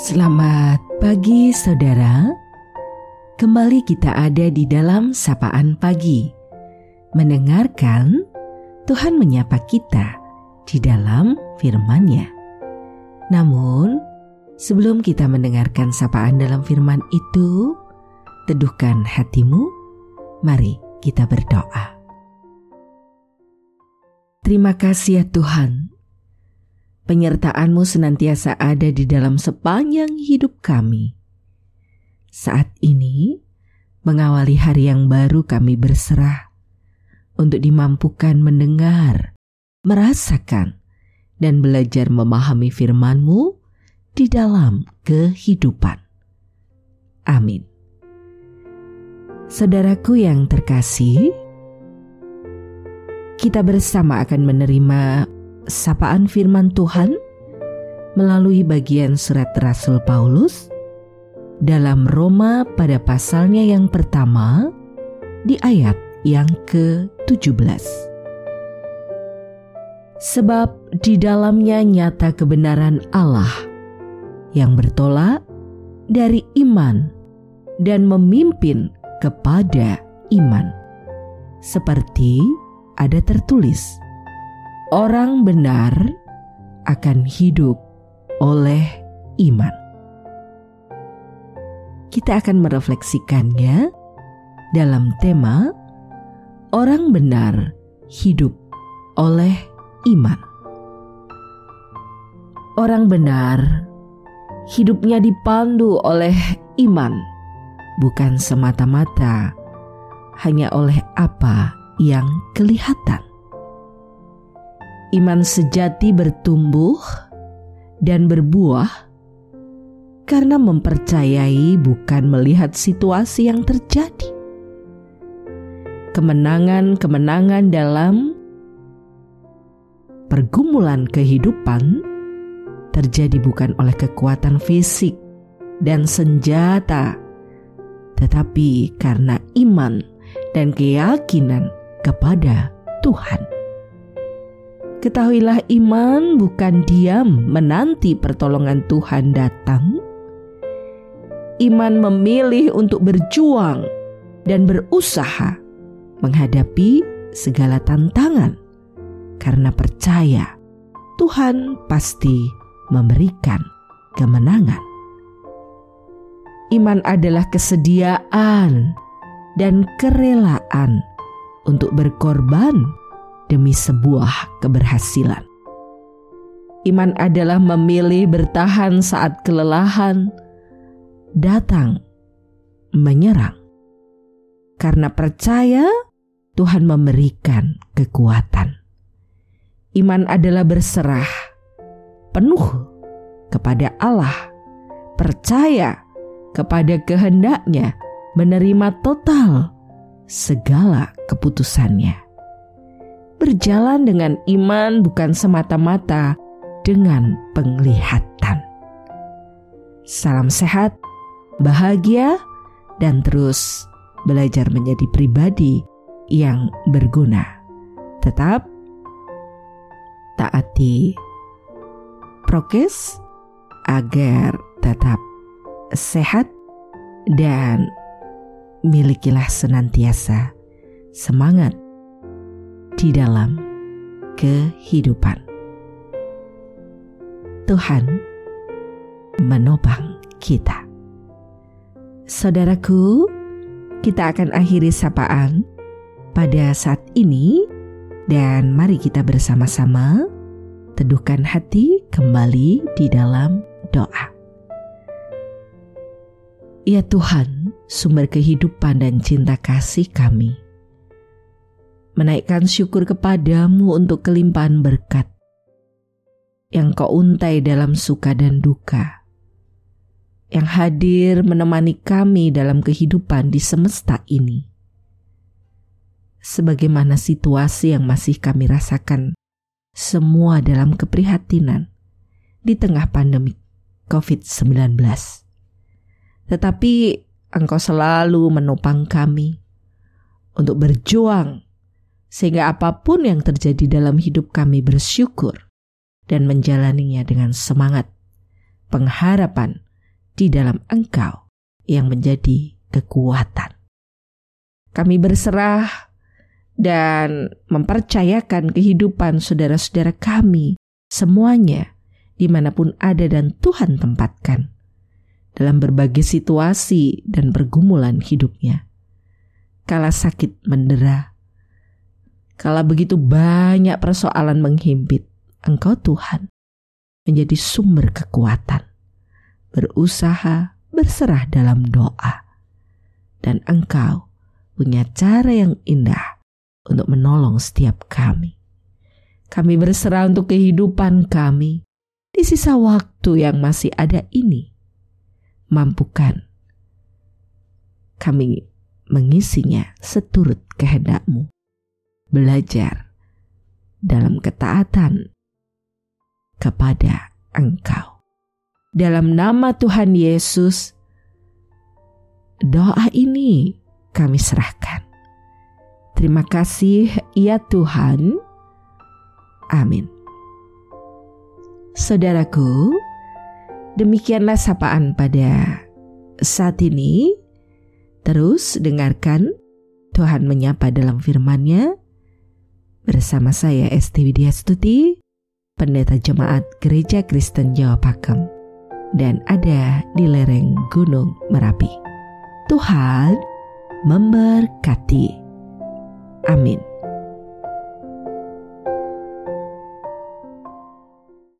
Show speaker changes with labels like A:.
A: Selamat pagi saudara. Kembali kita ada di dalam sapaan pagi. Mendengarkan Tuhan menyapa kita di dalam firman-Nya. Namun, sebelum kita mendengarkan sapaan dalam firman itu, teduhkan hatimu. Mari kita berdoa. Terima kasih ya Tuhan penyertaan-Mu senantiasa ada di dalam sepanjang hidup kami. Saat ini, mengawali hari yang baru kami berserah untuk dimampukan mendengar, merasakan, dan belajar memahami firman-Mu di dalam kehidupan. Amin. Saudaraku yang terkasih, kita bersama akan menerima sapaan firman Tuhan melalui bagian surat Rasul Paulus dalam Roma pada pasalnya yang pertama di ayat yang ke-17. Sebab di dalamnya nyata kebenaran Allah yang bertolak dari iman dan memimpin kepada iman. Seperti ada tertulis, orang benar akan hidup oleh iman. Kita akan merefleksikannya dalam tema "Orang benar hidup oleh iman". Orang benar hidupnya dipandu oleh iman, bukan semata-mata hanya oleh apa yang kelihatan iman sejati bertumbuh dan berbuah karena mempercayai bukan melihat situasi yang terjadi. Kemenangan-kemenangan dalam pergumulan kehidupan terjadi bukan oleh kekuatan fisik dan senjata, tetapi karena iman dan keyakinan kepada Tuhan. Ketahuilah iman bukan diam menanti pertolongan Tuhan datang. Iman memilih untuk berjuang dan berusaha menghadapi segala tantangan karena percaya Tuhan pasti memberikan kemenangan. Iman adalah kesediaan dan kerelaan untuk berkorban demi sebuah keberhasilan. Iman adalah memilih bertahan saat kelelahan datang menyerang. Karena percaya Tuhan memberikan kekuatan. Iman adalah berserah penuh kepada Allah, percaya kepada kehendaknya, menerima total segala keputusannya berjalan dengan iman bukan semata-mata dengan penglihatan. Salam sehat, bahagia, dan terus belajar menjadi pribadi yang berguna. Tetap taati prokes agar tetap sehat dan milikilah senantiasa semangat di dalam kehidupan. Tuhan menopang kita. Saudaraku, kita akan akhiri sapaan pada saat ini dan mari kita bersama-sama teduhkan hati kembali di dalam doa. Ya Tuhan, sumber kehidupan dan cinta kasih kami menaikkan syukur kepadamu untuk kelimpahan berkat yang kau untai dalam suka dan duka, yang hadir menemani kami dalam kehidupan di semesta ini. Sebagaimana situasi yang masih kami rasakan, semua dalam keprihatinan di tengah pandemi COVID-19. Tetapi Engkau selalu menopang kami untuk berjuang sehingga apa pun yang terjadi dalam hidup kami bersyukur dan menjalaninya dengan semangat, pengharapan, di dalam Engkau yang menjadi kekuatan. Kami berserah dan mempercayakan kehidupan saudara-saudara kami semuanya di mana pun ada dan Tuhan tempatkan dalam berbagai situasi dan pergumulan hidupnya. Kala sakit mendera, kala begitu banyak persoalan menghimpit, Engkau Tuhan menjadi sumber kekuatan, berusaha berserah dalam doa, dan Engkau punya cara yang indah untuk menolong setiap kami. Kami berserah untuk kehidupan kami di sisa waktu yang masih ada ini. Mampukan kami mengisinya seturut kehendakmu. Belajar dalam ketaatan kepada Engkau. Dalam nama Tuhan Yesus, doa ini kami serahkan. Terima kasih, ya Tuhan. Amin. Saudaraku, demikianlah sapaan pada saat ini. Terus dengarkan Tuhan menyapa dalam firman-Nya bersama saya Esti Widya Stuti, pendeta jemaat Gereja Kristen Jawa Pakem dan ada di lereng Gunung Merapi. Tuhan memberkati. Amin.